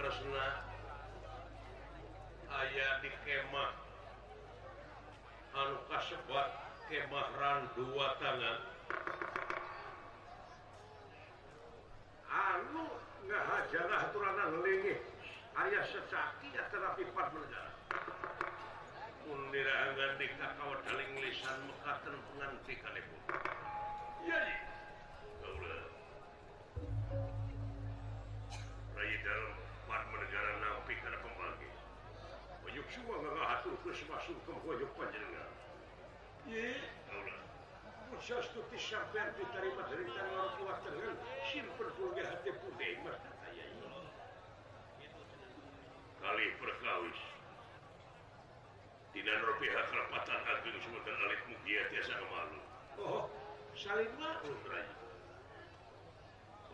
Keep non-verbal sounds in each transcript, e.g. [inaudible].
Kresna ayaah di kemah. Anuka kemah kemaran dua tangan. Anu nggak hajarah turanan lengi ayah sesaki terapi pipat negara kundira anggan di kakao daling lisan mekaten penganti kalipun jadi sampean pitari madritan orang tua tengen simpen vulgar hati putih mas saya kali perkawis. Tidak ropi kerapatan agung sebutan alit mugia tiasa kemalu oh saling malu raja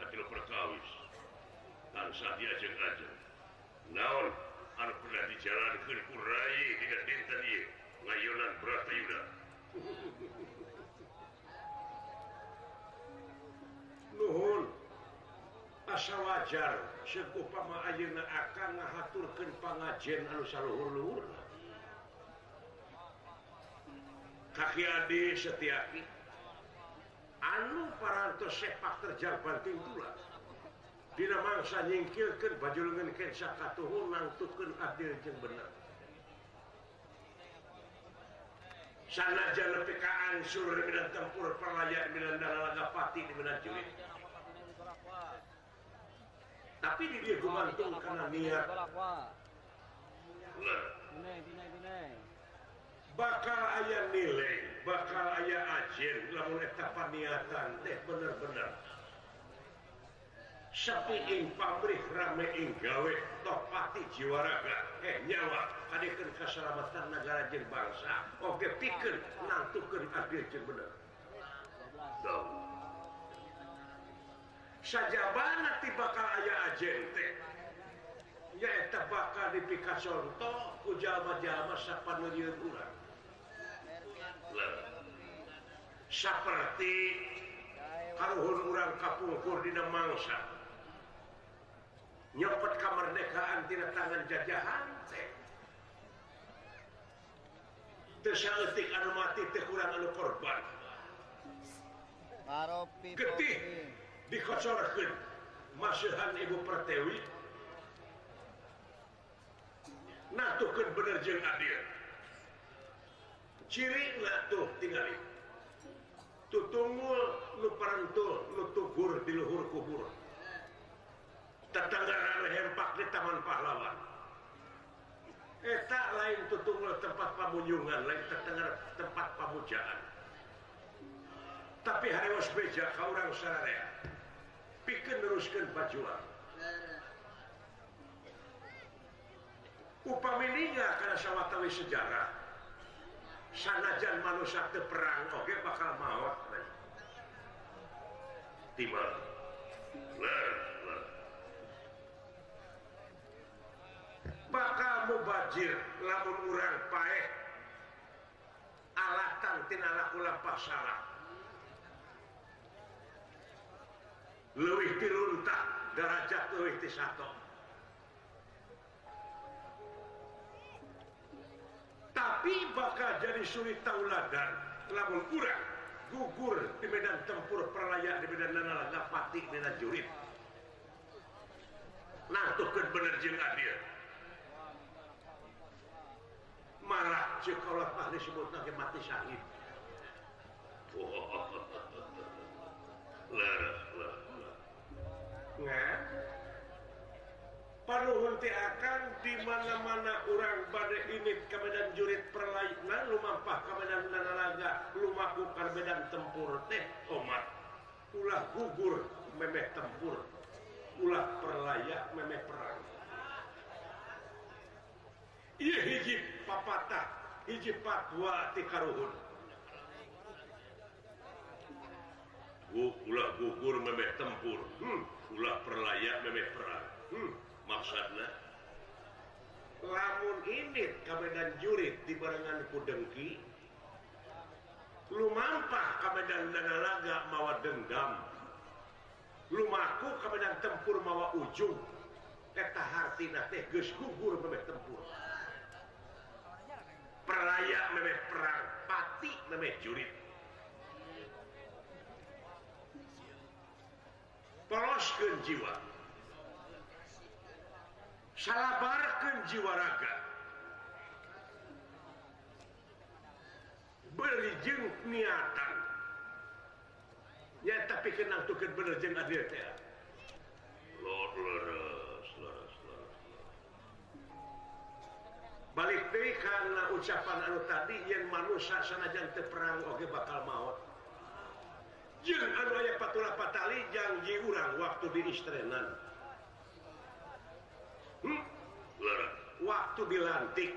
tapi perkawis. Dan saat dia ajeng ajeng naon? Alquran dijalankan kurai dengan dinten ieu layonan Pratayuda. Nuhun asa wajar sekupama ayeuna akan ngahaturkeun pangajian anu saluhur-luhurna. Kaki Adi Setiaki anu parantos sepak terjang banting tulang. mangsa nyingkirkan bajulungan sakatuhun langtukan adil jeung bener. sanajan PKan sur Milan tempur perlayak Milan dan Lagapati di Milan Juli tapi di dia gumantung karena niat. Bakal ayah nilai bakal ayah ajen lamun eta niatan teh bener-bener Syafiing pamrih rameing gawe topati jiwaraga. Eh nyawa hadirkan keselamatan negara jeng bangsa. Oke pikir nantukan adil jeung bener. Dong saja banget tiba bakal ayah ajen teh ya eta bakal dipikat contoh ku jalma-jalma sapaneuyeun urang. Seperti karuhun urang kapungkur dina mangsa nyepet kemerdekaan tidak tangan jajahan tersaetik anu mati teh kurang anu korban. Getih dikocorkeun masuhan ibu pertewi. Natukeun bener jeung adil. Ciri tuh tingali tutungul nu parantul nu tugur di luhur kubur. tetangga hempak di Taman Pahlawan tak lain tutung tempat pabunjungan lain tetangga tempat pamujaan tapi hari was beja kau orang sararea pikir teruskan bajuan upamininya karena sawatawi sejarah sanajan manusia perang oke bakal maot tiba Nah, bakal mubajir lamun urang pae alatan tinala ulah pasara leuwih ti runtah derajat leuwih ti sato tapi bakal jadi sulit tauladan lamun urang gugur di medan tempur perlayak di medan nanala napati medan jurid nah tuh bener jeung adil. marah sekolah disebut lagi mati syahid oh. Eh? paruhun teh akan di mana-mana orang pada ini kemedan jurit perlainan lumampah kemedan nanaga lumaku kemedan tempur teh omat ulah gugur memeh tempur. Ulah perlayak memeh perang. Iya hiji. papatah hiji patwa ti karuhun. Ulah gugur memeh tempur. Hmm. ulah perlayak memeh perang. Hmm. maksudnya lamun ini kabedan jurid di barengan kudengki lumampah kabedan danalaga mawa dendam lumaku kabedan tempur mawa ujung. Eta hartina teh geus gugur memeh tempur. peraya memeh perang pati memeh jurit. Poloskan jiwa. Salabarkan jiwa raga. Beri jeng niatan. Ya tapi kenang tuh bener jeng adil teh. Lord lord. balik diri karena ucapan anu tadi yang manusia sanajan teperang oge bakal maut. Jeung anu aya patula patali janji urang waktu di istrenan. Hmm? waktu dilantik.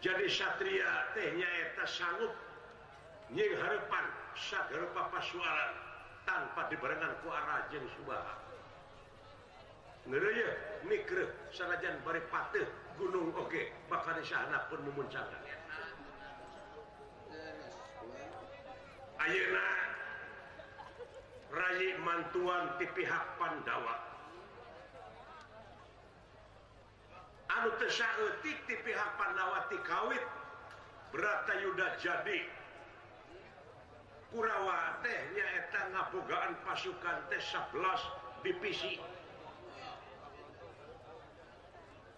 Jadi satria teh nyaeta sanggup. Nying harapan Papa suara tanpa dibarengan ku jeng jeung subah. mikro sanajan bari pat gunung oke okay. bahkan sana pun memuncakan Ayeuna. Rayi mantuan di pihak Pandawa. Anu tersautik di pihak Pandawati kawit. Berata Yuda jadi. Kurawa teh nyaeta ngabogaan pasukan teh 11 divisi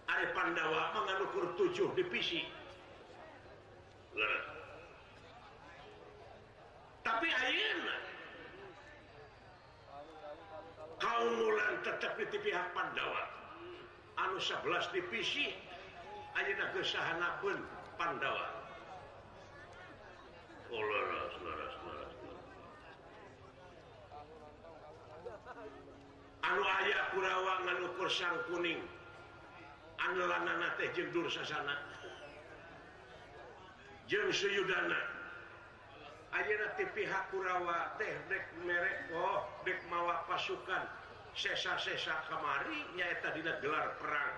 are Pandawa mengalukur tujuh divisi. Tapi ayeuna kaum Mulan tetap di pihak Pandawa. Anu 11 divisi ayeuna geus sahanapun Pandawa. Oh, leras, leras, leras, anu aya Kurawa nganukur sang kuning Analanana teh jeung sasana. Jeng Suyudana. Ayeuna pihak Kurawa teh dek merek oh dek mawa pasukan sesa-sesa kamari nyaeta dina gelar perang.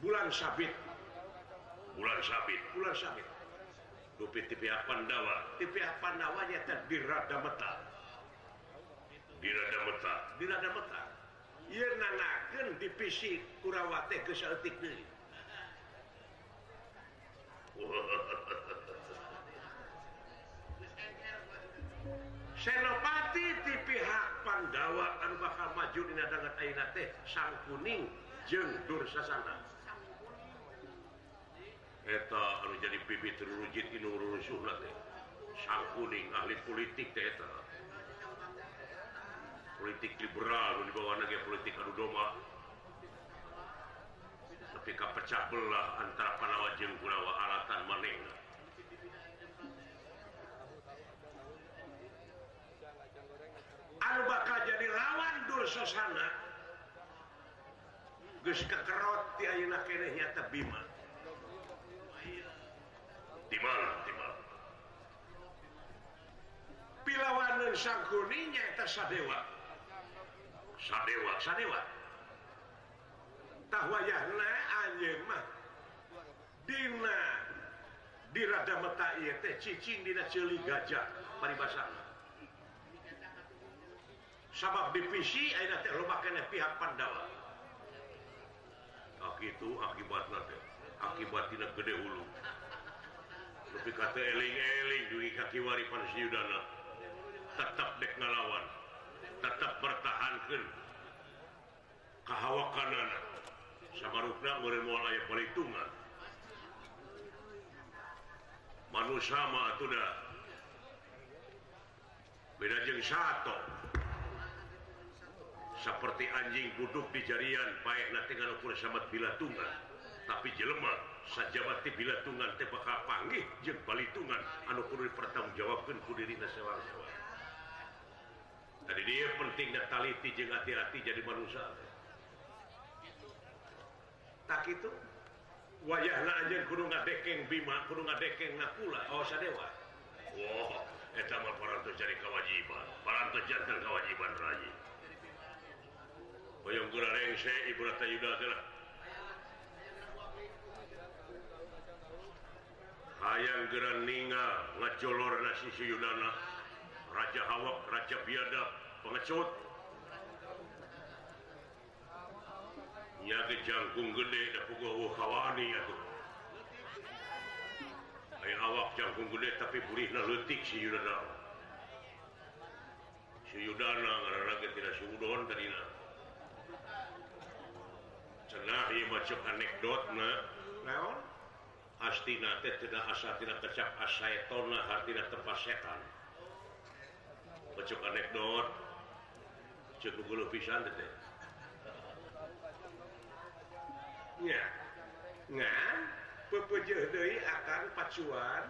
Bulan sabit. Bulan sabit. Bulan sabit. Dupi ti pihak Pandawa. Ti pihak Pandawa nyaeta dirada Radameta dirada Radameta dirada Radameta divisi kurawate deui senopati di pihak Pandawa anu bakal maju di dengan Aina teh sang kuning jeung Dursasana. eta anu jadi bibit rujit inu rusuhna teh. Sang kuning ahli politik teh eta. politik liberal di bawah negara politik adu domba ketika pecah belah antara Panawa jeung Gunawa alatan maneh Arbaka bakal jadi lawan Dursasana geus kekerot di ayeuna keneh nyata Bima. Di mana di mana? Pilawanan sangkuni nyata sadewa. sadewa sadewatah wayahna anjing mah Dina di rada Meta teh cicing dina celi gajah. Paribasa sabab divisi ayeuna teh loba keneh pihak Pandawa. Ak itu akibatna teh. Akibat dina gede hulu. Tapi kata eling-eling dugi ka kiwari pan tetap dek ngalawan. tetap bertahankan kehawakan anak. Samarukna meureun moal aya perhitungan manusia sama itu dah. Beda jeng satu. Seperti anjing buduk di jarian baik nanti kalau ukur sama bila tunggal tapi jelema sajawati bila tunggal teh panggih jeng balitungan. Anu perlu dipertanggungjawabkan ku diri nasional tadi dia penting taliti jeung hati-hati jadi manusia. Tak itu? Wayah na gunung kudu ngadekeng bima kudu ngadekeng nakula oh sadewa. Wah eta mah parantos cari kewajiban parantos jantan kewajiban raji hoyong kula rengse ibu rata yuda geura hayang geura ningal ngajolor nasi si yudana. Raja Hawak, Raja Biada, pengecut. Nya ke jangkung gede da pugowo kawani atuh aya awak jangkung gede tapi pulihna leutik si Yudana si Yudana ngaranna tina tidak si Udon tadina cenah ieu mah anekdotna naon? Astina teh tidak asa tidak kecap asaetona hartina tempat setan pocok anekdot cukup pisan teh ya. Ngan pepejuh deui akan pacuan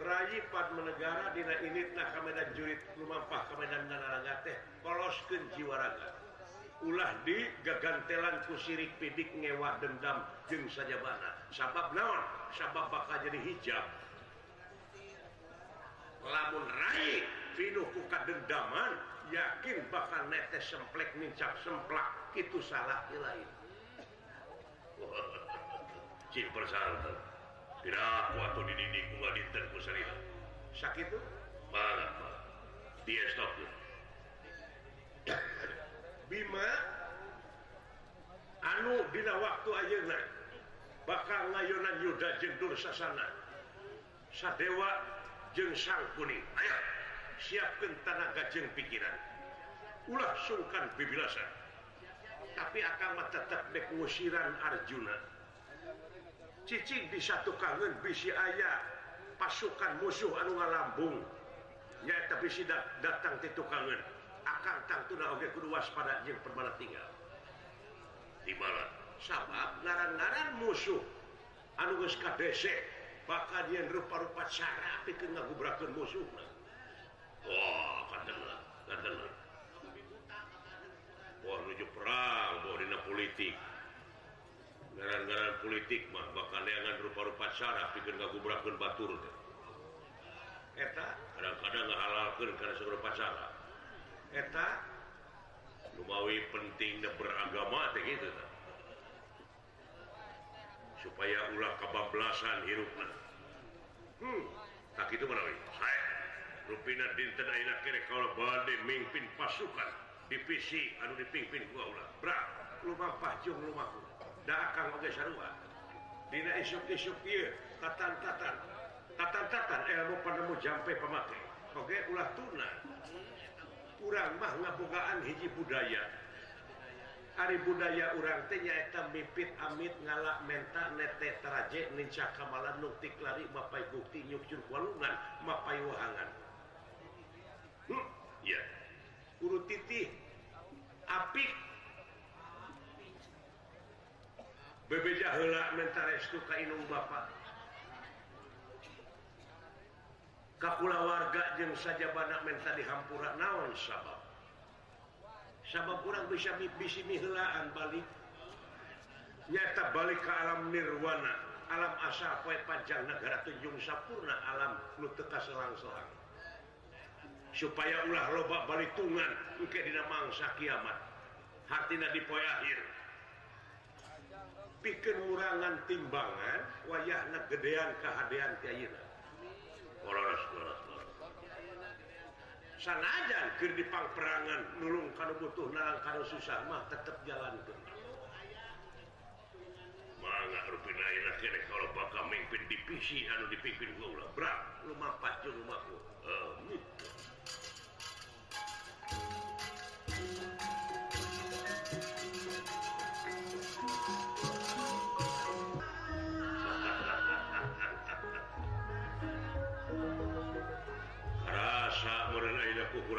rayi padmanegara dina ini nah ka medan jurit lumampah ka medan nanaraga teh poloskeun jiwa raga. Ulah di gagantelan ku sirik pidik ngewa dendam jeung sajabana. Sabab naon? Sabab bakal jadi hijab. Lamun rayi Vinuhku kadendaman yakin bakal netes semplek mincap semplak. Itu salah lain simpel [laughs] santan tidak waktu dididik nggak dinten ku sakit tuh? Marah marah. Dia stop ya Bima anu dina waktu ayeuna bakal ngayonan yuda jeung dursasana. Sadewa jeung sang kuning. Ayo. siapkan tenaga jeng pikiran. Ulah sungkan bibilasan tapi akan tetap dek musiran Arjuna. Cicing di satu kangen bisi ayah pasukan musuh anu ngalambung. Nyata bisi si datang titu kangen akan tangtu nah oke kudu waspada jeung permana tinggal. Di malam sabab ngaran-ngaran musuh. Anu geus kadese bakal yen rupa-rupa cara pikeun ngagubrakeun musuhna. politik gara-gara politik mah bakal dengan rupa-rupa cara pikir nggak batur eta kadang-kadang ngahalalkeun karena serupa cara eta lumawi dan beragama teh gitu ta. supaya ulah kebablasan hirupna hmm tak itu menawi saya Rupina dinten kalau mimpin pasukan. Divisi anu dipimpin Tatantatan. Ilmu eh, panemu jampe pamake. Oge ulah tuna. Kurang mah ngabukaan hiji budaya. Ari budaya urang teh nyaeta mipit amit ngalak menta nete teraje nincaka kamalan nuktik lari mapai bukti nyukcur walungan mapai wahangan. hmm, ya urut titih apik? Bebeja heula menta restu ka inung bapak. Kakula warga jeung saja banak menta dihampura naon sabab? Sabab kurang bisa bisi mihelaan balik. Nyata balik ke alam nirwana alam asa poe panjang negara tunjung sapurna alam nu teka selang-selang. supaya ulah loba balitungan ke dina mangsa kiamat. Hartina di poe akhir. Pikir murangan timbangan wayah gedean kahadean ti ayeuna. Sekolah sanajan keur di pangperangan nulung kalau butuh nalang kalau susah mah tetap jalan ke mangga rupina ayeuna kalau bakal mimpin divisi anu dipimpin ku ulah brak lumapat jeung rumahku eh, uh,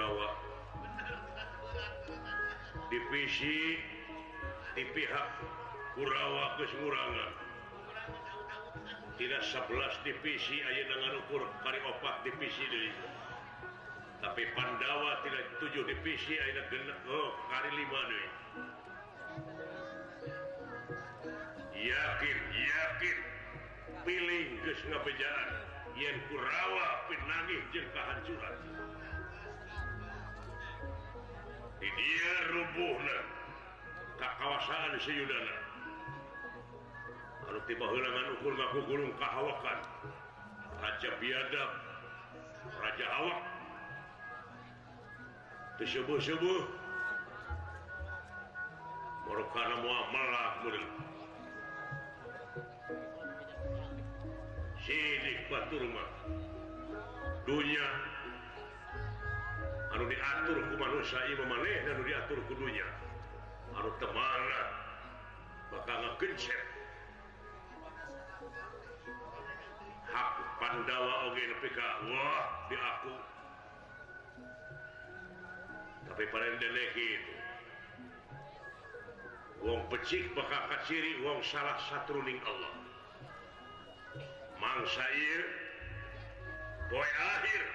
Jawa. Divisi di pihak Kurawa kerangan tidak 11 divisi aja dengan ukur kali opat divisi dari tapi Pandawa tidak 7 divisi oh, kali 5 dari. yakin yakin. Pilih kesngapejaan yang Kurawa penangih jengkahancuran dia rubuh kawasaan Syudana kalau tiba hilangan ukur ngaku gulung kahawakan Raja biadab Raja awak. Disebut-sebut Morokana muamalah murid Sidik batur mah dunia anu diatur ku manusia ieu maneh dan diatur kudunya anu temana maka ngegencet. Hak Pandawa oge nepi ka wah di aku. Tapi parendene kitu wong pecik bakal kaciri wong salah satruning Allah. Mangsa ieu poe akhir.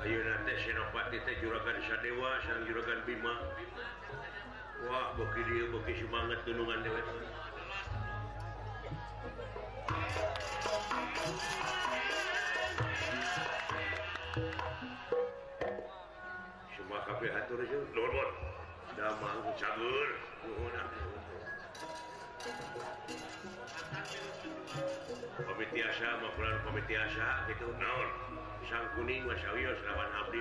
Ayo nanti Senopati teh juragan Sadewa sang juragan Bima wah bagi dia bagi semangat gunungan dewek semua kafe hatur itu lor damang cagur nuhun komite asa mapulan komite asa gitu naon pisang kuning lawan Abdi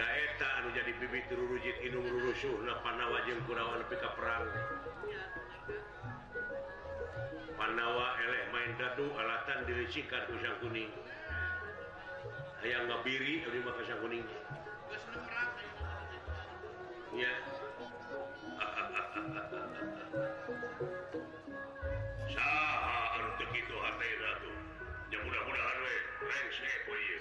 daeta jadi bibit rurujit Inung rusuh Panawa jeung Kurawan ka perang Panawa eleh main dadu alatan dilicikan ku Sang kuning Hayang ngabiri terima kasih kuning ya. знаешь, какое.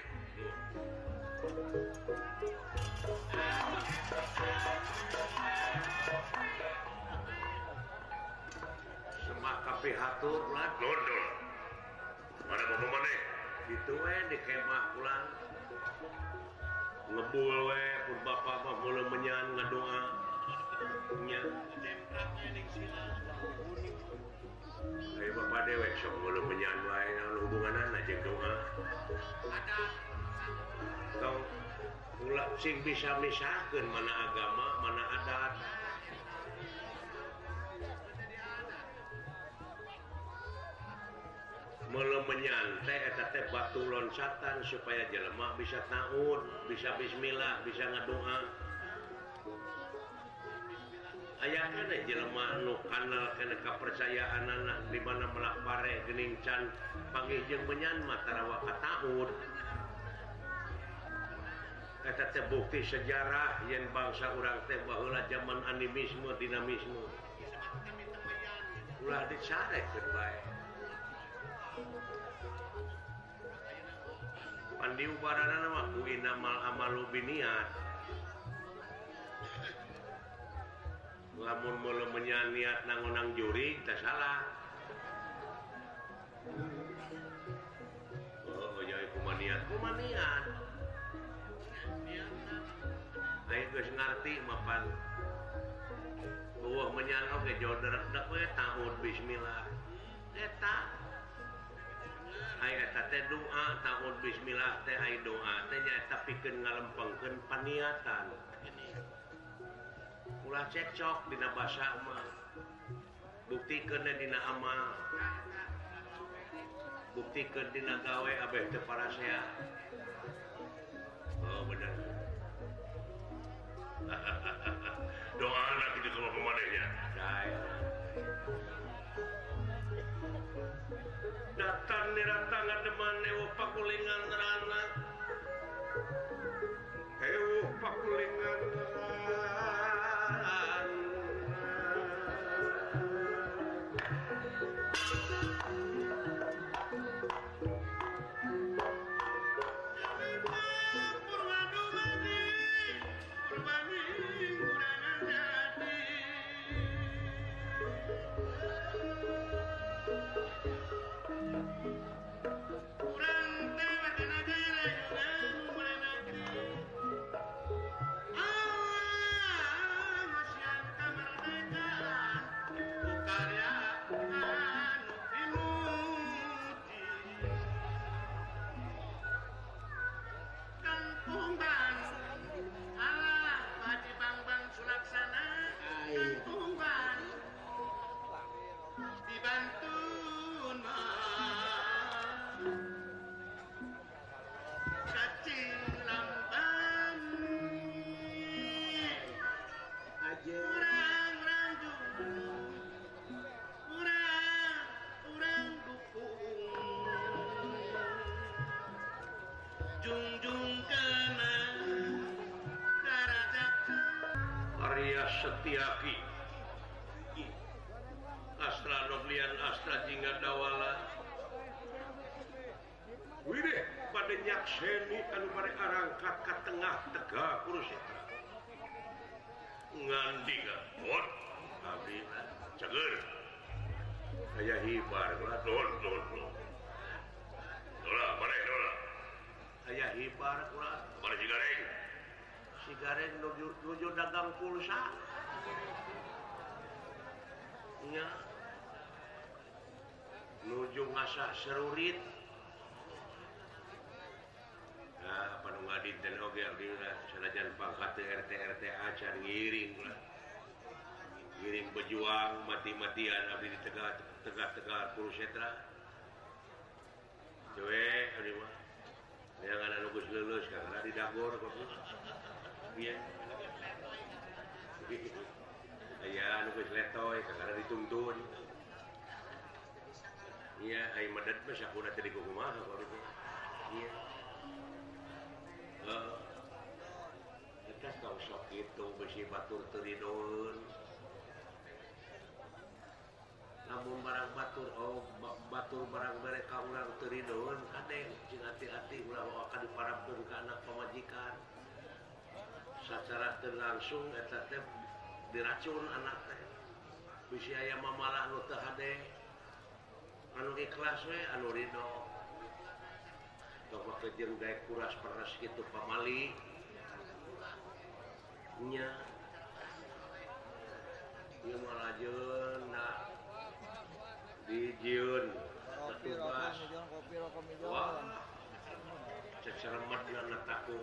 Semak kabeh hatur ulang gondol. Mana mau maneh? Itu we eh, di kemah ulang. Ngebul we eh, pun bapak mah mulai menyan ngadoa. Nya. Ayo bapak dewe sok mulai menyan wae hubungan anak jeung doa. sing bisa misahkeun mana agama mana adat mele menyantai teh batu loncatan supaya jelemah bisa tahun bisa bismillah bisa ngadoa. ayaah jelema nu kanal kepercayaan anak di mana melak pare Gening Can panggih jeung menyan Matarawakat tahun. Kata terbukti sejarah yen bangsa urang teh baheula zaman animisme dinamisme. Ulah dicarek terbaik Pandi ubarana nama ku inamal amalu biniat. lamun mulu niat nangunang juri tak salah oh, kumanian. Kumanian. ngerti mapan uh, menyangka ke jodoh tahun Bismillah Eta. doa tahun Bismillah teh doa tanya tapi ngalempengken peniatan ulah cekcok Dina bahasa bukti dina amal bukti dina gawe Abeh para saya Oh bener. [laughs] Doa anak itu kalau pemanahnya datang tangan ada eh, pakulingan rana eh, hewuh pakulingan rana Iraki Astra Noblian Astra Jingga Dawala. Widih pada nyakseni anu bare arangkat ke tengah tega kurusetra. Ngandika bot abdi cager. Aya hibar gula don don don dola bari dola. Aya hibar kula bari sigareng sigareng nuju dagang pulsa. nya. Nuju ngasah serurit. Nah, penungadin dan oge sanajan pangkat RT RT acan ngiring lah. Ngiring pejuang mati-matian abdi di tegak tegak tegak puluh setra. Cewek abdi mah. Dia kan anu geus lulus karena di dagor kok. Iya. [laughs] aya anu geus letoy kagara dituntun iya ai medet mah sakuna teh di kumaha kok iya kita tahu sok itu besi batur teridon namun barang batur oh batur barang mereka ulang teridon kadang cing hati-hati ulah akan diparapkan ke anak pemajikan secara langsung eta teh diracun anak teh. Bisi aya mamalah nu teu hade. Anu ikhlas we anu ridho. Bapak kejeng daek kuras peras kitu pamali. Nya. Ieu malah jeun na dijieun. Petugas wah. Ceceremet na taku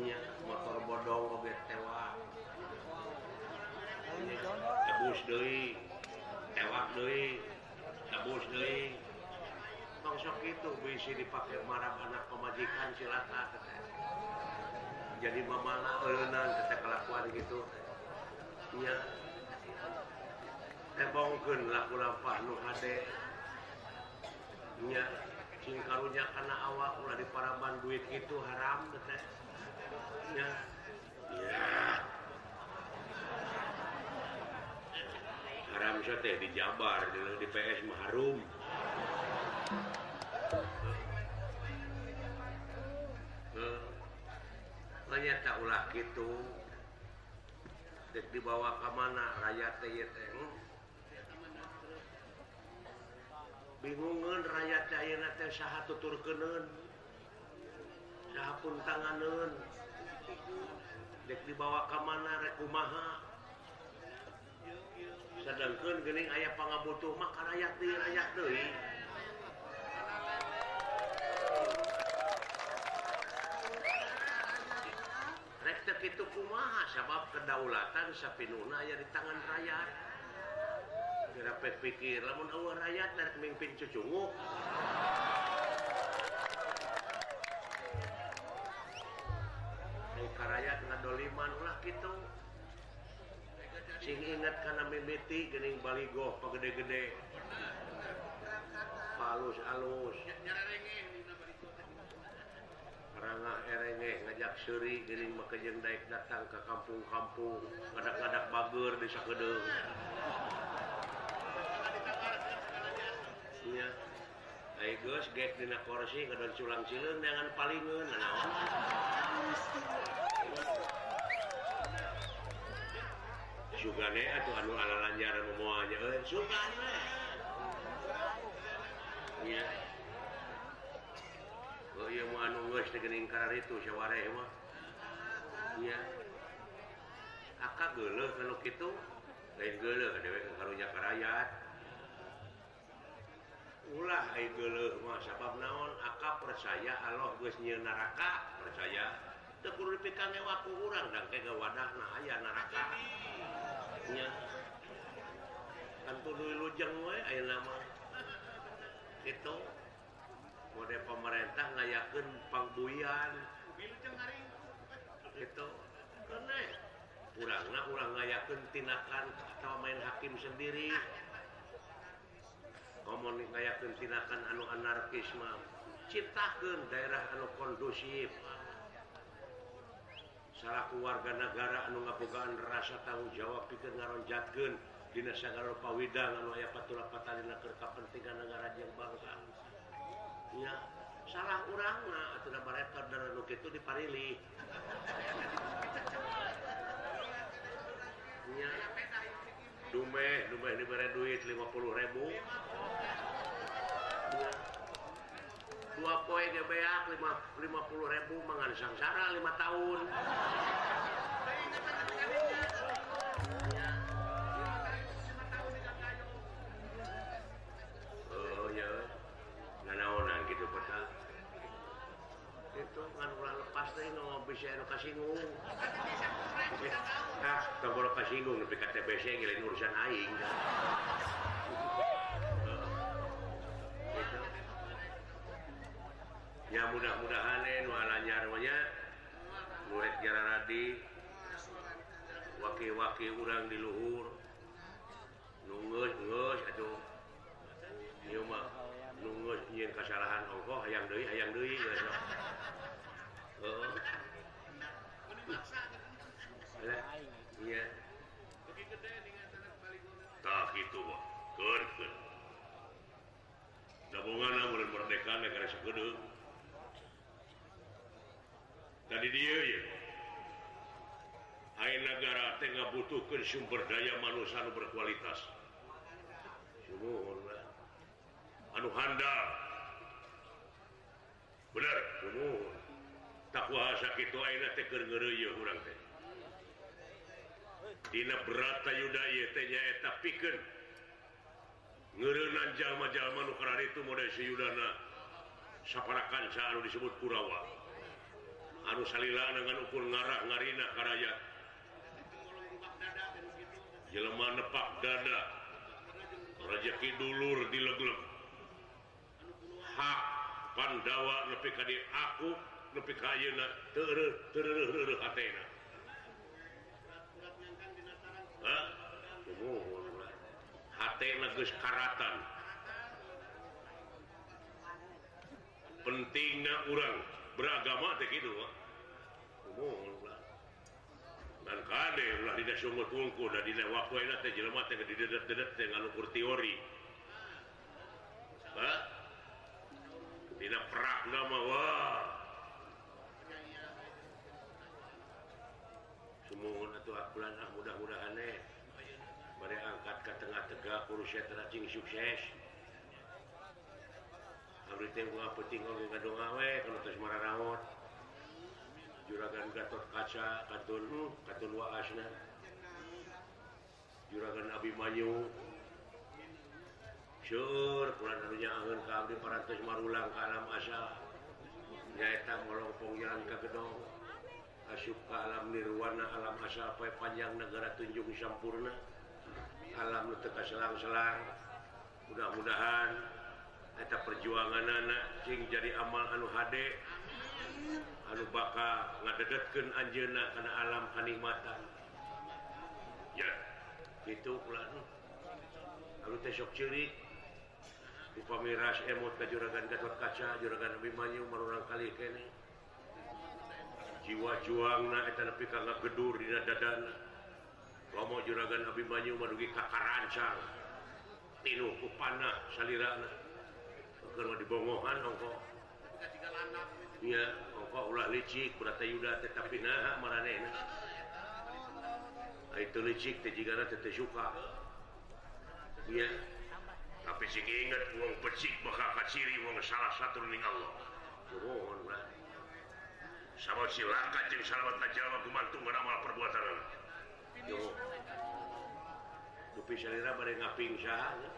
nya motor bodong oge tewak tebus deui tewak Dewi tebus Dewi sok itu bisa dipakai marah anak pemajikan silakan jadi memana elenan kata kelakuan gitu. Ya tebongkeun laku lampah nu hade. Nya cing karunya kana awak ulah diparaban duit itu haram teh nya ya. haram teh di Jabar di PS Maharum banyak tak ulah gitu. Dibawa ke mana? Rakyat teh teh hmm? bingungan rakyat China teh saha tutur kenen saha pun tanganen dek dibawa ke mana? Rekumaha sedangkan gening ayah pangabutuh makan rakyat di rakyat deui rek kitu kumaha sabab kedaulatan sapinuna aya di tangan rakyat kira pikir, lamun awal rakyat dari pemimpin cucungu. Ayo rakyat ngadoliman ulah gitu. sing ingat karena mimiti gening baligo pegede-gede halus halus Rangah erenge ngajak seri gening makejeng daik datang ke kampung-kampung. Ngadak-ngadak bager di sakedeng. Ya Agus gek dina korsi kadang culang cilun dengan palingan nah, sugane atau anu ala lanjaran semuanya eh, sugane ya oh iya mau anu geus tegening karar itu syaware mah iya. Akak geuleuh kalau kitu lain geuleuh dewe karunya karayat ulah ai geuleuh mah sabab naon akak percaya Allah geus nyieun neraka percaya. Teu kudu dipikang waktu ku urang dan wadahna aya neraka itu mode pemerintah ngayakeun pangbuyan. Itu urangna kurang ngayakeun tindakan atau main hakim sendiri. Ngomong ngayakeun tindakan anu anarkisme. Citakeun daerah anu kondusif. salaku warga negara anu ngabogaan rasa tanggung jawab pikir ngaronjatkeun. Dina sagala pawidang anu aya patula patalina keur kapentingan negara jeung bangsa. Ya salah urangna atuh baretor dan anu kitu diparili. Dume dume dumeh dibere duit 50 ribu. Ya. dua poe gebeak 50 ribu mangan sangsara 5 tahun. Oh ya nanaonan gitu kota itu kan ulah lepas teh no bisa no kasinggung. Eh, ah tombol kasinggung tapi kata biasanya ngelain urusan aing kan ya mudah-mudahan eh, nualanyarnya murid Jaradi waki-waki urang diluhur kesalahan Allah yang Dewi yang Dewi tak itu gabungan murid merdeka negara segedung tadi dia ya. Hai negara tengah butuhkan sumber daya manusia anu berkualitas. Sumuhun anu handal. Benar? Sumuhun tak kuasa kitu ayeuna teh keur ngeureuyeuh urang teh. Dina berata yuda ieu teh nyaeta pikeun ngeureunnan jalma-jalma nu karar itu model si yudana saparakan anu disebut Kurawa anu salila dengan ukur ngarah ngarina karaya. Jelema nepak dada. Rezeki dulur dileglem hak pandawa nepi ka di aku nepi ka ayeuna teureuh teureuh hatena hatena geus karatan. Pentingna urang. beragama teh gitu dan ulah dina sungguh tungku dan di waktu enak teh jelema teh didedet dedet teh ngalukur teori. Ha? Tidak perak nama wah semua atau bulan mudah-mudahan eh bari angkat ke tengah tegak urusnya teracing sukses. putingot juragan Gatot kaca katun katun asna juragan Abi Mayu. Syur kurangnya angin para parantos marulang ke alam asa Nyaeta melongpong jalan ke gedong. Asup ke alam nirwana alam asa apa panjang negara tunjung sampurna. Alam nu teu selang-selang. Mudah-mudahan eta perjuangan anak Jing jadi amal anu HD anu bakal ngadegetken Anjena karena alam kenikmatan. Ya itu lalu tesok ciri. Di pamiras emot ke juragan Gatot Kaca juragan Abimanyu merurang kali kene. Jiwa juangna eta nepi ka gedur dina dadana. Lomo juragan Abimanyu madugi ka karancang. Tinu ku panah salirana. kalau dibongohan ongkok iya ongkok ulah licik berarti yuda tetapi nah marane ah, itu licik teh jika teh suka. Iya. Tapi sih ingat uang pecik bakal kaciri uang salah satu ning Allah. Mohon lah sama silakan jeng salamat najal kumantung ngeramal perbuatan yo. Dupi salira bade ngaping sahanya.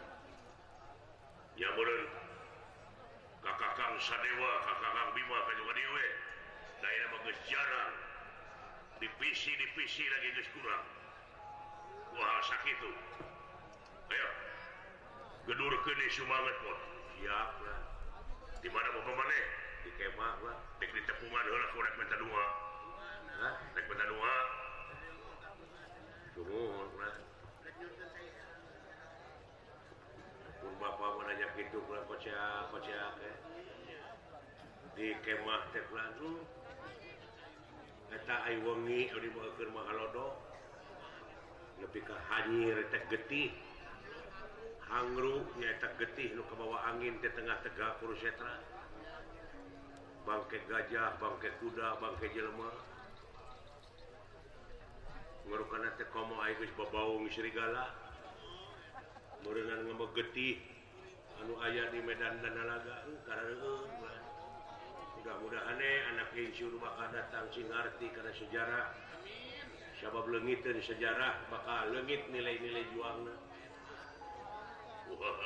Ya. Meureun kakakang sadewa kakakang Bima dewe daerah bagus jarang divisi divisi lagi geus kurang wah sakit tuh ayo. Gedur kene di sumangat pot siap lah di mana mau kemana di kemah lah dek di tepungan lah kurang minta dua. Nah, dek minta dua. Tunggu, lah dikemahwengido lebih ke hanytek getih. Hangruknyatak getih nu ke angin di tengah tegak Pursetra bangkai gajah bangkai kuda bangkai Jelma merupakan komo Baung Srigala muringan ngembek getih anu ayah di Medan dan Nalaga eh, karena eh, mudah-mudahan anak insyur bakal datang singarti karena sejarah. Siapa lengit dari sejarah bakal lengit nilai-nilai juangna. [laughs]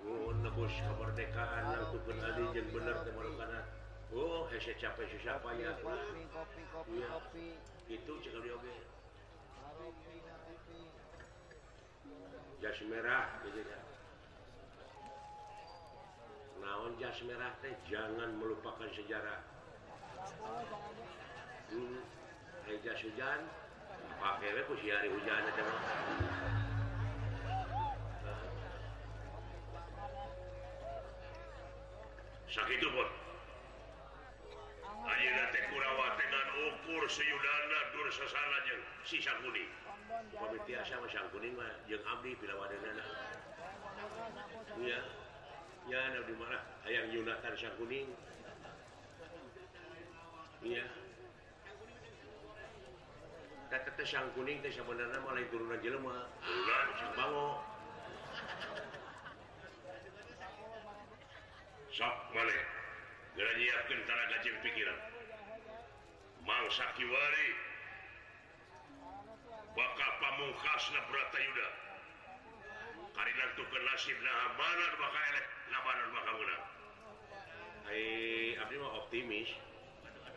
Oh, nebus kemerdekaan untuk kenali yang benar teman karena oh hese capek siapa ya. Itu cekal dioge jas merah naon jas merah teh? Jangan melupakan sejarah. Hmm, jas hujan pakai ku si hari hujan aja mah. Sakit pun. Ayeuna teh Kurawa dengan ukur seyudana dur sasananya sisa kuning dimana ayaang Yunatan Sykuning iya sang kuning. Sebenarnya mulai turunan jelema bango sok malih gara nyiapkeun tanaga jeung pikiran. Mangsa kiwari. bakal pamungkasna Bratayuda karenantukan nasib nah banar bakal elek nah banar bakal menang. Hai abdi mah optimis.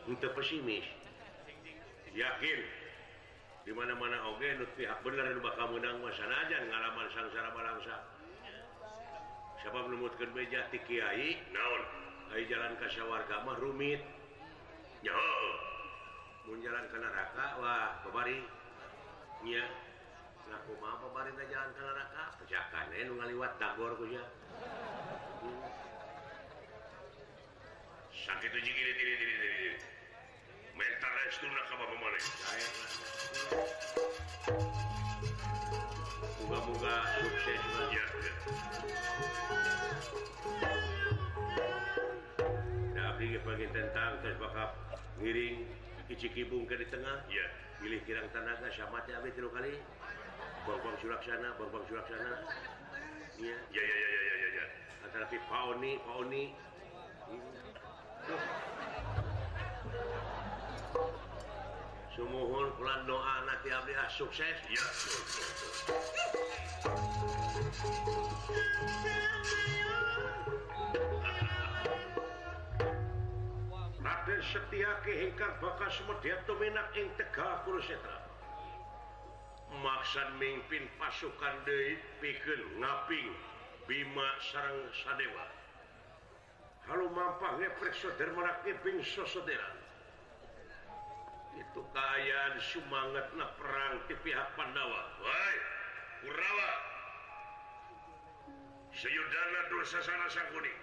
Henteu pesimis. Yakin. Di mana-mana oge nu pihak bener nu bakal menang mah sanajan ngalaman sangsara balangsa sabab numutkeun meja ti kiai? Naon? Ai jalan ka sawarga mah rumit. Nyaho! Mun jalan ka neraka wah babari. Nya ngaku mah babari teh jalan ke neraka. Pejakan eh nu ngaliwat dagor ku hmm. sakit uji gini diri diri diri mental restu nak ka bapak mana saya Moga-moga sukses ya, ya. bagi tentang terus bakal ngiring kicikibung ke di tengah. Ya pilih kirang tanaga sama AB tilu kali. Bongbong suraksana bongbong suraksana iya. Ya ya ya ya ya ya. Antara si Paoni Paoni sumuhun pelan doa nanti abdi ah sukses. Ya setiakar bakas dominak ing Tegak Kurusetra maksan mimpin pasukan De pikir ngaping Bima sarang Sadewa kalau mampangnya persoder menakiping sosoderan itu keayaan semangat na perang di pihak Pandawa Woi, Kurawa Seyudana dosa sana sangkuning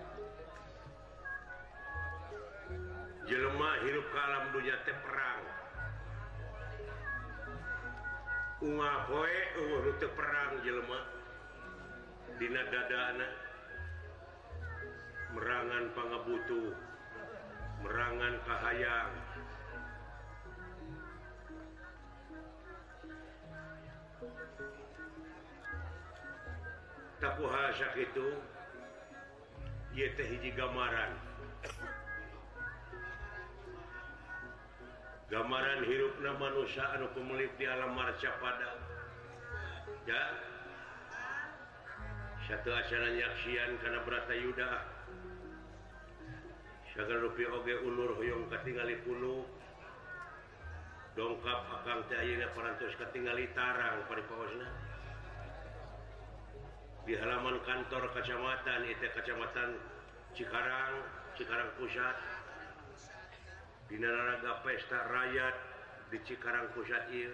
jelemah hirup kalam dunya teh perang. Uma poe uh, rute perang jelema. Dina dadana merangan pangabutuh merangan kahayang. Takuha itu ieu hiji gambaran gambaran hirupna manusia anu kumulip di alam marca pada. Ya. Satu asana nyaksian karena berata yuda. Sagar rupi oge ulur hoyong katingali puluh dongkap akang teh ayeuna parantos katingali tarang paripawasna. Di halaman kantor kacamatan itu kacamatan Cikarang Cikarang Pusat. Dinaraga pesta rakyat di Cikarang Pusat Il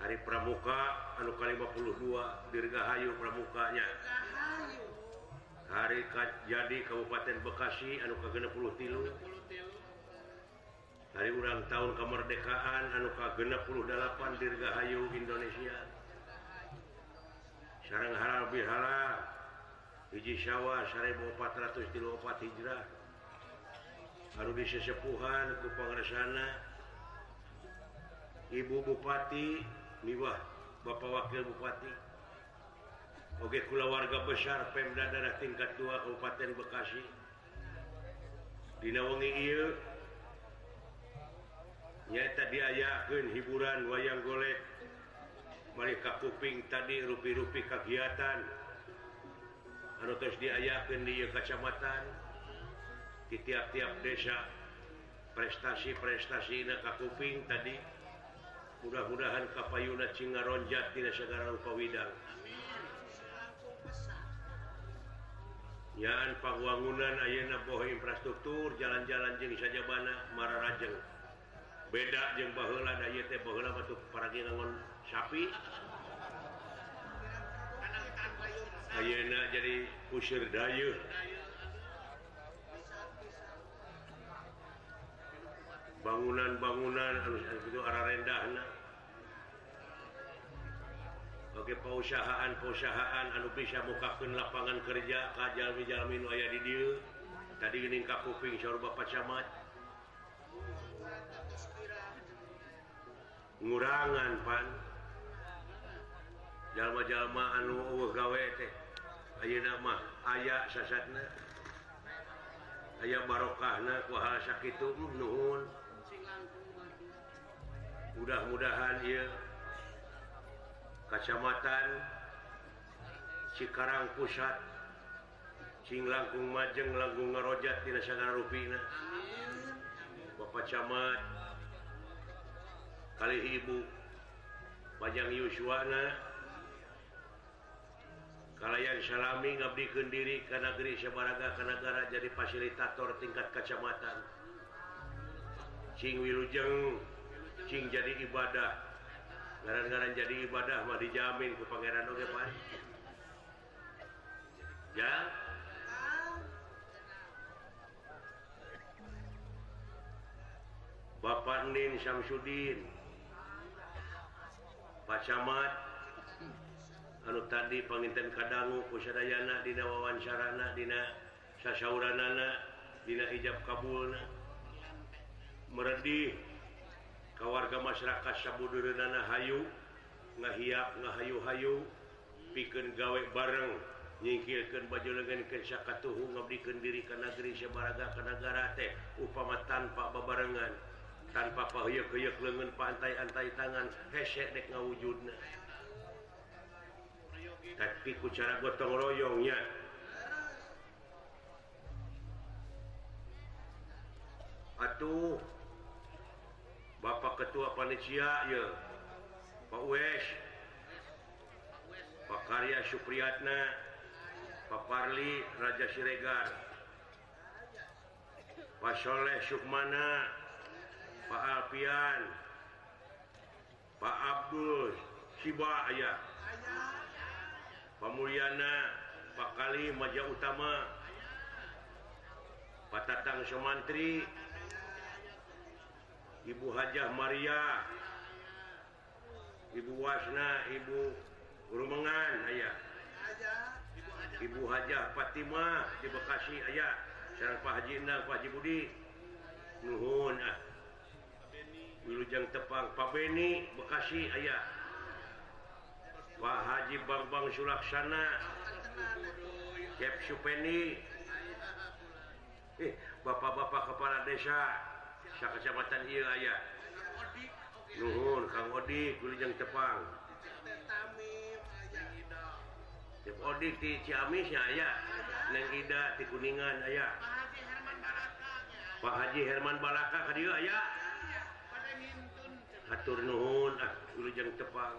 hari Pramuka anu ke-52 Dirgahayu Pramukanya. Hari jadi Kabupaten Bekasi anu ke-60 tilu. Hari ulang tahun kemerdekaan anu ke-68 Dirgahayu Indonesia. Sarang halal bihala hiji Syawa 1400 Hijrah. Haru bisa sepuhan ke Pangrasana Ibu Bupati Miwah Bapak Wakil Bupati. Oke kula warga besar Pemda daerah tingkat 2 Kabupaten Bekasi. Dinawangi Iil nyata diayakeun hiburan wayang golek. Mereka kuping tadi rupi-rupi kegiatan anu terus diayakan di Kacamatan. di tiap-tiap desa prestasi-prestasi ka kuping tadi mudah-mudahan Kapayuna Cingaronjat di negara Upawidang Yaan pangwangunan Ayeuna Boho infrastruktur jalan-jalan jeng sajabana Mararajeng beda jeung baheula da ieu teh baheula batu paraginangon sapi Ayeuna jadi usir dayeuh bangunan-bangunan itu arah rendah Oke perusahaan-usahaan anu bisa mukakan lapangan kerja kajal mijalmin aya di dia. Tadi ningkah kuping saur Bapak Camat. Ngurangan Pan. Jalma-jalma anu gawe teh Ayo nama aya sasatna. Ayaah barokahna kuhal sakit hmm, nuhun. mudah-mudahan dia Kacamatan Cikarang Pusat Cing langkung majeng langgung ngerojat di Nasional Rupina. Bapak Camat kali Ibu Pajang Yuswana Kalayan Salami ngabdi kendiri ke negeri Sabaraga ke negara jadi fasilitator tingkat kacamatan. Cing Wilujeng Cing jadi ibadah. Gara-garan jadi ibadah mah dijamin ke Pangeran Oke Pak. Ya? Bapak Nin Syamsuddin. Pak Camat. Anu tadi penginten Kadangu Pusadayana Dina wawancarana Dina Sasauranana Dina Ijab Kabulna. Meredih. ke warga masyarakat Sabudurana Hayu ngahiahayu-hayu bikin gawei bareng nyingkirkan baju lengan Kesakatuhu ngabdikan diri ke negeri sebaraga ke negara teh upama tanpa bebarengan tanpa pahuyuk-huyuk lengan pantai-antai tangan hesek dek ngawujudna. Tapi ku cara gotong royongnya. Atuh ketua panitia Pak Wes Pak Karya Supriyatna. Pak Parli Raja Siregar. Pak Soleh Sukmana. Pak Alpian. Pak Abdul Siba ya. Pak Mulyana. Pak Kali Maja Utama. Pak Tatang Sumantri Ibu Hajah Maria Ibu Wasna Ibu rumengan aya Ibu Hajah Fatimah di Bekasi aya Sarang Pak Haji Endang Pak Haji Budi. Nuhun ah. Wilujang Tepang Pak Beni Bekasi aya Pak Haji Bambang Sulaksana Kep Supeni. Eh bapak-bapak kepala desa. Kecamatan Iya aya. Nuhun Kang Odi Gulijeng Jepang. Cep Odi di Ciamis aya. Neng Ida di Kuningan aya. Pak Haji Herman Balaka ka dieu aya. Hatur nuhun ah Gulijeng Jepang.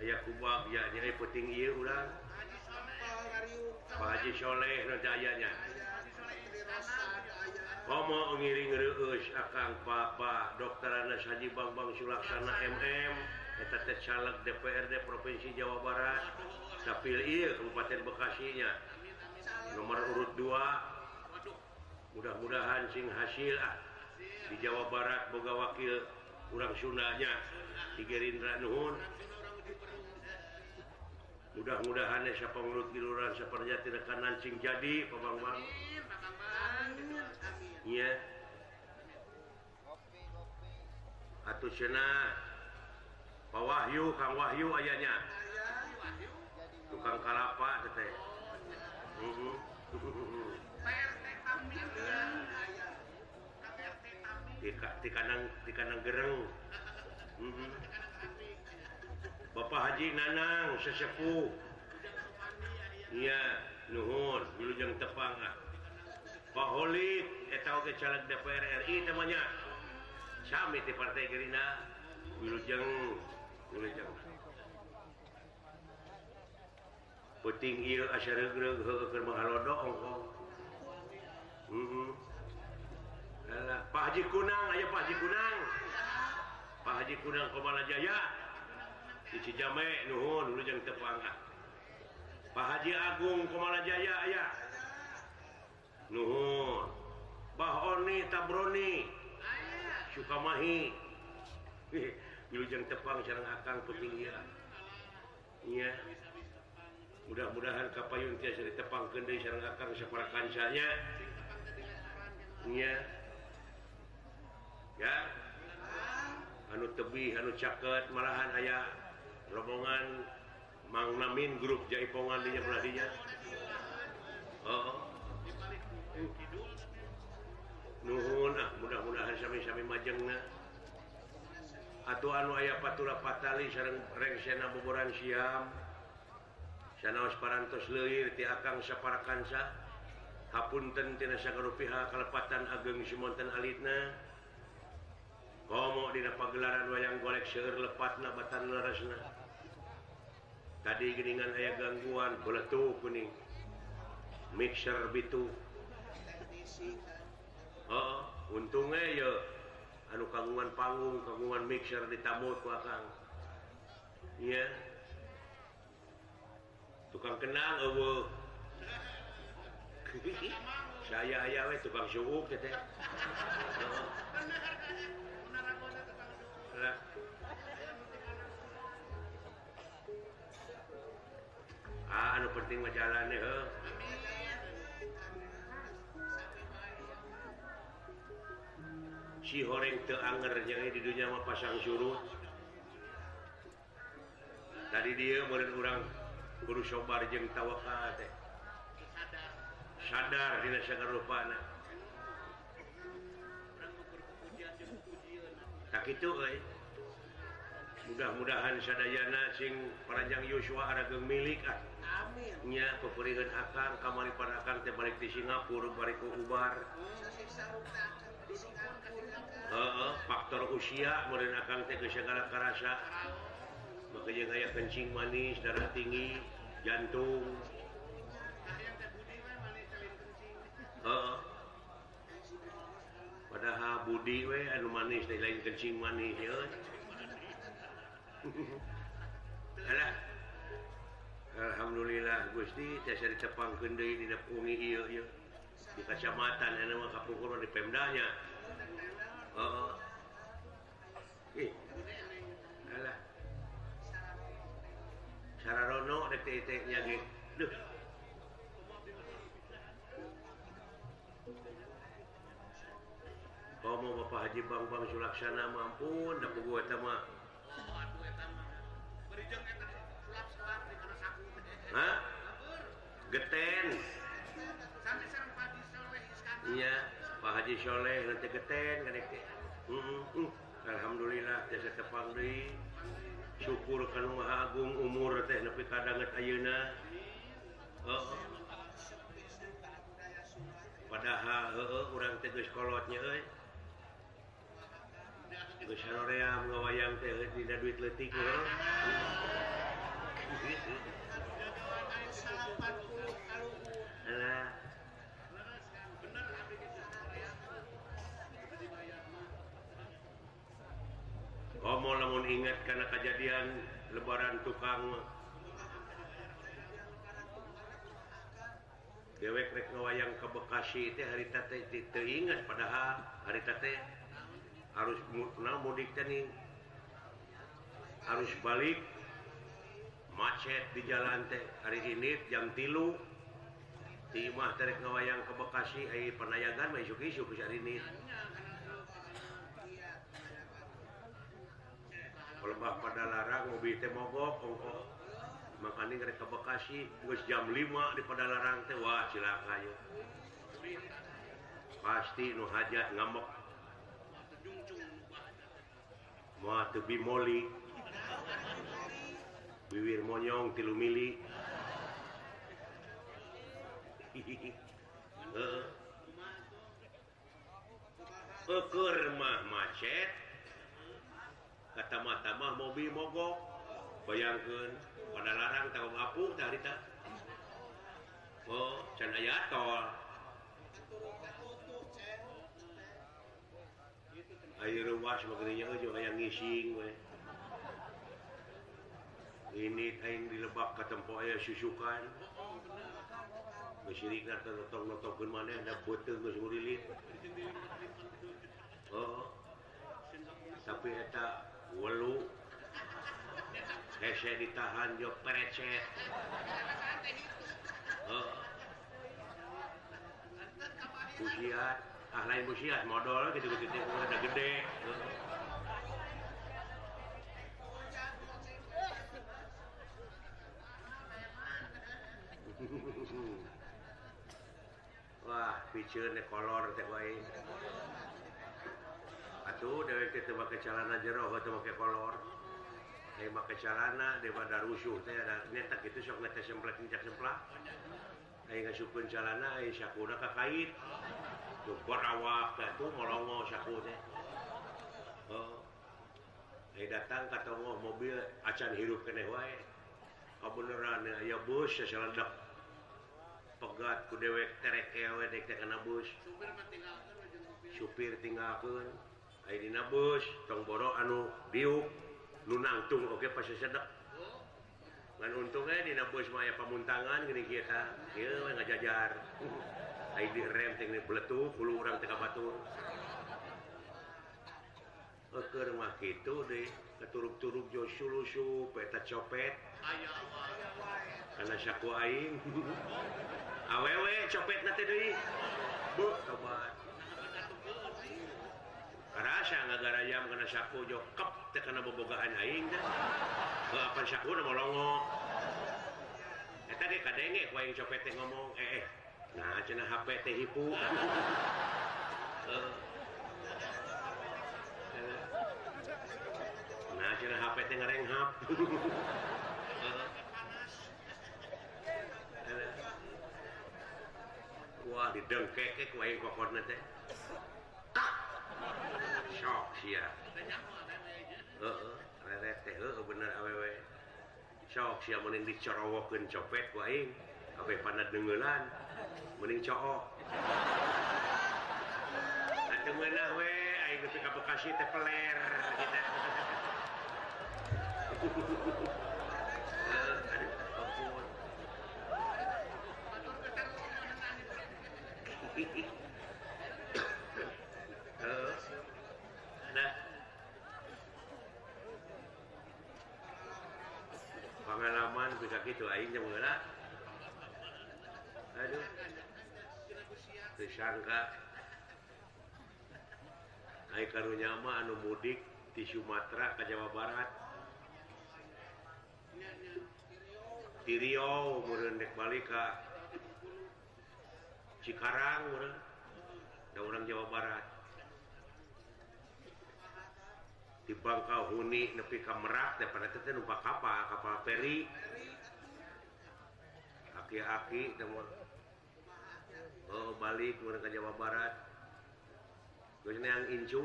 Aya kubak ya nya penting ieu urang. Pak Haji Soleh nu ayanya. Haji Soleh Homo ngiring akan papa dokteran Haji Bambang Sulaksana MM eta teh caleg DPRD Provinsi Jawa Barat dapil ieu Kabupaten Bekasinya nomor urut 2 mudah-mudahan sing hasil ah. di Jawa Barat boga wakil kurang Sundanya di Gerindra Nuhun. Mudah-mudahan siapa mulut giluran seperti tidak kanan sing jadi pembang-bang Iya. Atuh cenah Pak Wahyu Kang Wahyu ayahnya. Tukang kalapa tete mhm. di kanang di kanang gereng. Mhm. Bapak Haji Nanang sesepuh. Iya nuhun dulu jeung tepang ah. Paholit eta oge caleg DPR RI namanya Sami di Partai Gerindra Wilujeng Wilujeng. Puting ieu asa reureug heueuh keur menghalodo ongkong Heeh. Mm-hmm. Alah, Pak Haji Kunang aya Pak Haji Kunang. Pak Haji Kunang Komala Jaya di Cijame nuhun Wilujeng Tepang Pak Haji Agung Komala Jaya aya. Nuhun. Bahoni tabroni Sukamahi Wilujeng [laughs] Tepang sareng akang petinggiran Iya. Mudah-mudahan kapayun tiasa ditepang kendai sareng akang separa kansanya Iya. Ya. Anu tebih, anu caket, malahan ayah rombongan Mang Namin grup Jaipongan di Jepuladinya Oh. oh. nuhun ah mudah-mudahan sami-sami majengna. Atau anu ayah patula patali sareng rengsena boboran siam. Sanaos parantos leuwih ti akang saparakansa. Hapunten tina sagarupiha kalepatan ageng simonten alitna. Komo dina pagelaran wayang golek seueur lepatna batan leresna tadi geningan aya gangguan beletu kuning. Mixer bitu. oh, untungnya ya anu kagungan panggung kagungan mixer ditabut ku akang iya. Yeah. tukang kenang oh, eueuh [laughs] saya aya we tukang syuuk teh. Teh ah anu penting mah jalan heuh. si goreng teanger jangan di dunia mah pasang suruh. Tadi dia meureun urang guru sobar jeng tawakal teh. Sadar dina sagarupana tak itu euy. Mudah-mudahan sadayana sing paranjang Yosua ada gemilik ah. Nya peperingan akang kamari panakan teh balik di Singapura balik ke Ubar. Hmm. Uh, faktor usia kemudian akan segala karasa. Makanya kayak kencing manis darah tinggi jantung. Uh, padahal Budi we anu manis dari lain kencing manis ya [laughs] Alah. Alhamdulillah Gusti saya ditepangkeun kendai di pungi iya iya di Kacamatan Kapungkur di Pemdanya oh. Ah. Eh. Rono detik-detiknya gitu Duh. Kau mau Bapak Haji Bang Bang Sulaksana mampun, dapat gua sama. Oh, aduh, etama. Berijong eta sulap-sulap di mana saku. Hah? Geten. Iya Pak Haji Soleh nanti geten Alhamdulillah tiasa tepang deui. syukur kan Maha Agung umur teh nepi kadanget ayeuna. Oh. padahal heeh urang teh geus kolotnya euy. Geus saroream ngawayang teh dina duit leutik heeh Alah, Oh, ngomong lamun ingat karena kejadian lebaran tukang dewek rek wayang ke Bekasi itu hari tate teu ingat padahal hari tate harus nah, mudik nih. Harus balik macet di jalan teh. Hari ini jam tilu timah terek ngawayang ke Bekasi air penayangan masuk isu hari ini. lebah pada larang mobil teh mogok ongkok. Makanya dari ke Bekasi terus jam 5 di pada larang teh wah cilaka ya pasti nu hajat ngamuk. Mau tebi moli bibir monyong tilu mili. [laughs] Ukur mah macet. kata-mah mobil mogok bayangkan pada larang tahu ngapung tadi tak? Oh can aya tol Ayo ruas makanya aja kayak ngising we ini aing dilebak ke tempat aya susukan. Mesirik nanti notong-notongkan mana ada botol mesurilit Oh tapi eta wolu hese ditahan jo perecet oh. ah lain musiat modal gitu gitu gitu udah gede oh. Wah, piceun kolor teh wae. Atuh dari pakai celana jero pakai kolor. Pakai celana daripada rusuh netak itu sok netes semplak injak semplak. Ayo ngasupin celana ayo sakuna ka kait. Tuh korawak tuh molongo saku teh. Oh ayo datang kata mobil acan hirup kene wae. Kabeneran ya bus seseledak. Pegat ku dewek terek kewe dek kena bus. Supir tinggalkan Aina bus tongboro anu biuk lunangtung oke pas sedek dan untungnya di bus maya pamuntangan gini kita we ngajajar ID rem tinggi beletu puluh orang teka batur Eker mah gitu deh keturuk-turuk jo sulusu peta copet karena saku aing awewe copet nanti deh bu tobat rasa ngagara jam karena saku teh kana bobogaan aing teh kelapan saku na molongo eta tadi kadenge ku yang copet ngomong eh eh nah cenah hp teh hipu nah cenah hp teh ngerenghap wah didengkek ku aing kokotnya teh shock sia heeh reret teh heeh bener awewe sok sia mending dicorowokeun copet ku aing kabeh panat dengelan mending cook atuh meunah we aing nepi ka Bekasi teh peler kita gitu disangka karunyama anu mudik di Sumatera ke Jawa Barat di Riau meureun dek balik ka Cikarang meureun. Da urang Jawa Barat di Bangka Huni nepi ka Merak daripada teh numpak kapal kapal feri. aki-aki oh, balik ke Jawa Barat. Yang incu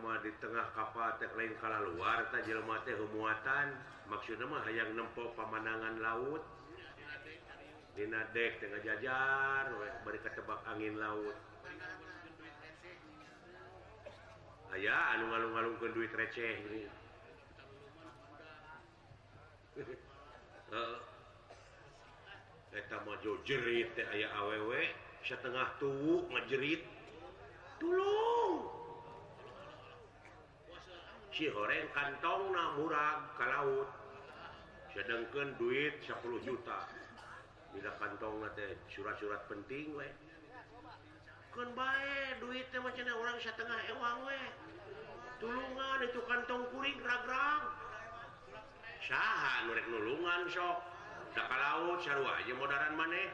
mah di tengah kapal teh lain kala luar teh jelema teh humuatan. Maksudna mah yang nempok pemanangan laut. Dina dek tengah jajar Beri ketebak angin laut. Ayaah anu-alung-alung ke duit receh ini maju jerit aya awewe. Setengah tuh ngajerit tulung si goreng kantong na murah ke laut. Sedangkan duit 10 juta. Bila kantong teh surat-surat penting we kan baik duitnya macam orang setengah ewang we tulungan itu kantong kuring rag-rag sah nurrek nulungan sok. Ka laut aja modaran maneh.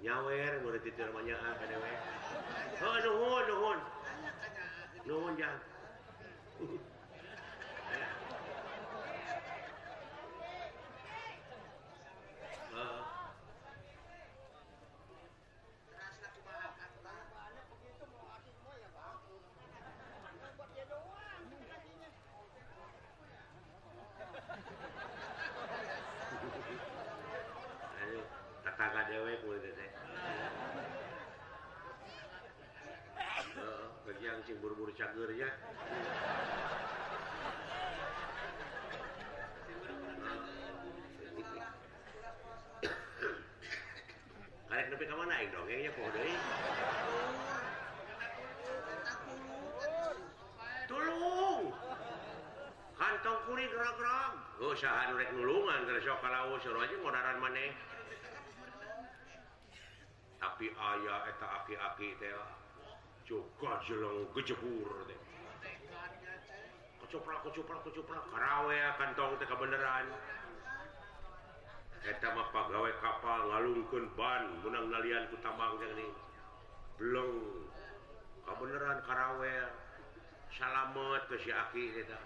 Nyawer nuhun nuhun. Nuhun jangan ya. Karek nepi ka mana aing dongeng poho deui. Tulung! Kantong kuring gerag-gerag oh saha nu rek nulungan geus sok kalawu suruh aja modaran maneh. Tapi ayah eta aki-aki teh. kantongK beneran pegawai kapal ngalungkun ban menang kutambang teh ini belum kebenaran Karawel salamet ke eta.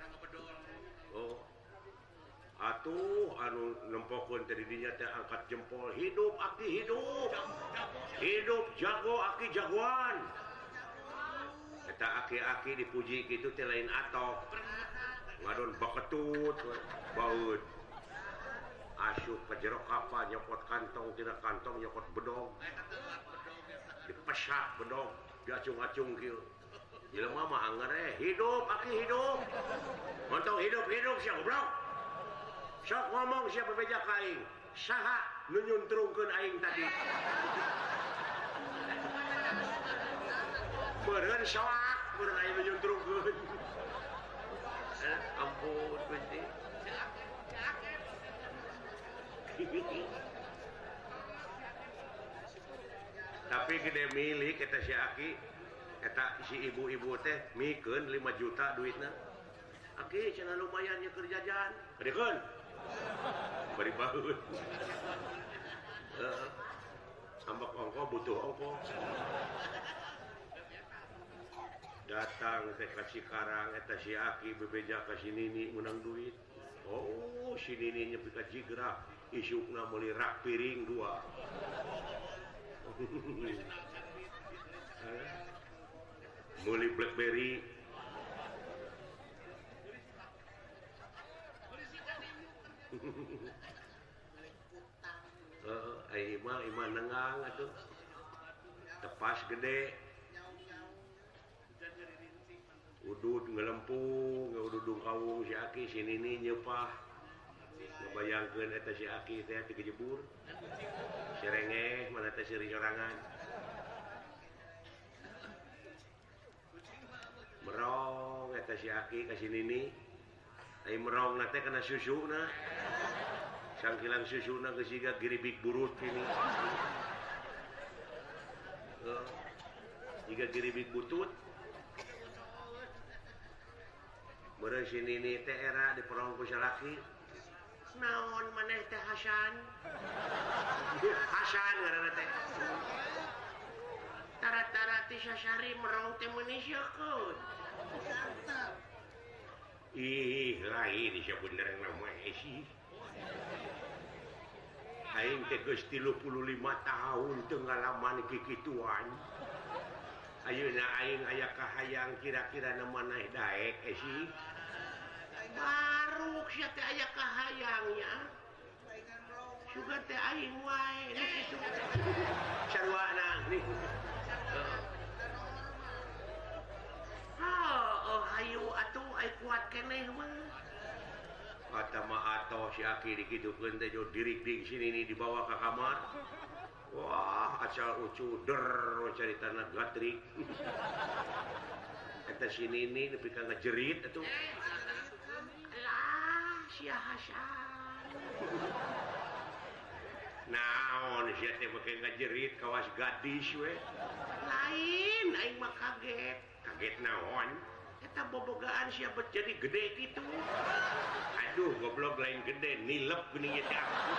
Oh. Atuh anu nempokun dinya teh angkat jempol. Hidup aki hidup. Hidup jago aki jagoan. aki-aki dipuji gitu ti lain atau wadon beketut baut. Asyuk ke jero kapal nyokot kantong tidak kantong nyokot bedong. Dipesak bedong diacung-acung kieu. Jelema mah anger eh hidup aki hidup. Montong hidup hidup sia goblok. Sok ngomong siapa beja kaing saha nu nyuntrungkeun aing tadi. beren soak beren ayo menyundrungkeun eh, ampun gusti tapi gede milik kita si Aki kata si ibu-ibu teh mikeun 5 juta duitna. Aki cenah lumayan nyeukeun jajan kedekeun bari baheun heeh [laughs] Sambak ongko butuh ongko datang kasih Karang Aki bebeja kasih ini menang duit. Oh sini Jigra isukna melirak piring dua. [laughs] Mulai Blackberry. [laughs] Eh, eh, uh, Iman Iman nengang atuh. Tepas gede. udud ngelempung ududung kawung Syaki sini ini nyepah bayangkan eta si Aki teh ti kejebur. Serenge mana teh siri sorangan merong eta si Aki ke sini ini ai merong nate kena susu na sangkilang susu na kesiga giribik burut ini. Jika giribik butut. sini Tera di salaki. naon maneh teh Hasan? Hasan tara-taratari merong Indonesia ih lain bener Aing teh geus 35 tahun tenggalaman kikituan. Ayeuna Aing aya kahayang kira-kira na naik daek eh sih baru aya kahayangnya juga tehing Hayu atuh kuat keneh kata atau si kiri gitu diri di sini ini dibawa ke kamar. Wah asal ucu der cari tanah gatrik. Kata sini ini lebih kan ngejerit itu naon jerit kawas gadis we lain mah kaget. Kaget naon kita bobogaan siapa jadi gede gitu. Aduh goblok lain gede nilep geni aku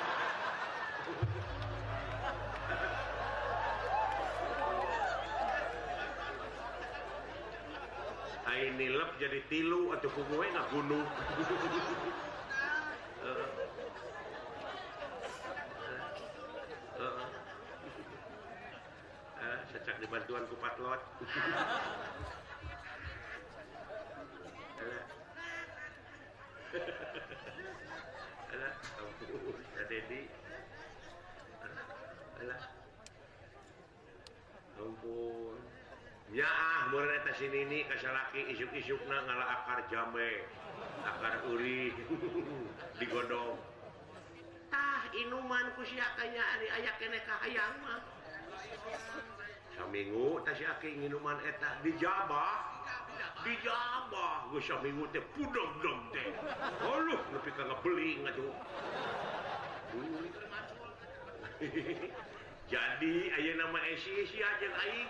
nilap jadi tilu atau kugue nggak gunung secak dibantuan ku patlot Alah, ampun, Dedi. Alah, ampun. ah sini isuk-isuk na ngala akar jambe akar uri. [laughs] Digodong. Tah inuman ku siakanya ari aya kene ka hayang mah. Saminggu tah si aki minuman eta dijabah. Dijabah. Geus saminggu teh pudog-dog teh. Aluh nepi ka beli ngajuk [laughs] jadi aya nama esi sia jeung aing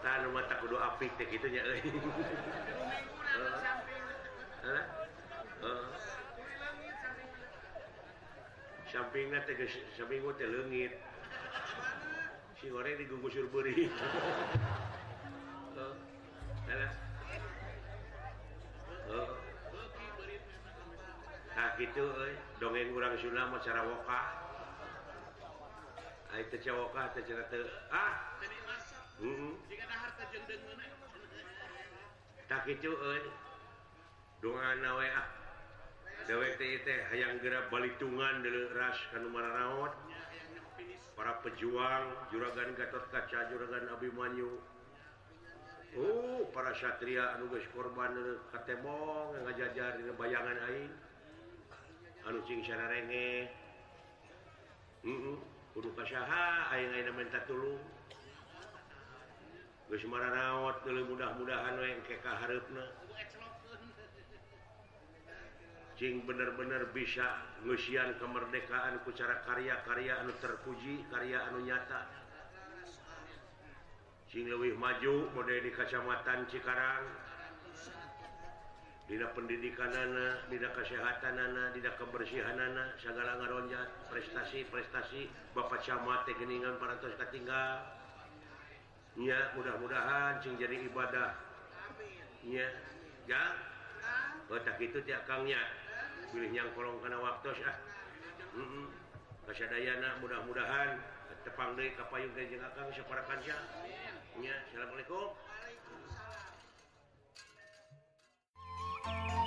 tahan rumah tak kudu apik teh gitu nya euy. Heeh. Sampingna teh geus samping teh leungit. Si goreng digugusur beuri. [laughs] Heeh. Heeh. Nah gitu euy, dongeng urang Sunda mah cara woka. Ai teh woka teh ah tak eh, nawe ah. hayang gerak balitungan deras raot para pejuang juragan Gatot kaca juragan Abimanyu. Oh para Satria anuges korban katemong ngajajar di bayangan aing. Anu cing sararenge mm -mm. kudu kasaha aing minta tulung. naot mudah-mudahan bener-bener bisa Luian kemerdekaan cara karya-karya anu terpuji karya anu nyata. Singlewih maju mode di Kacamatan Cikarang. Tidak pendidikan nana tidak kesehatan nana tidak kebersihan nana segala ngaronjat prestasi-prestasi. Bapak Camat Tegeningan para terus tinggal Iya, mudah-mudahan cing jadi ibadah Amin. Iya. ya ya otak itu tiangnya pilih yang kolong karena waktu ah Kasadayana mudah-mudahan tepang dari Kapayung dan Jeng Akang separa kanca. Iya. Assalamualaikum. Waalaikumsalam.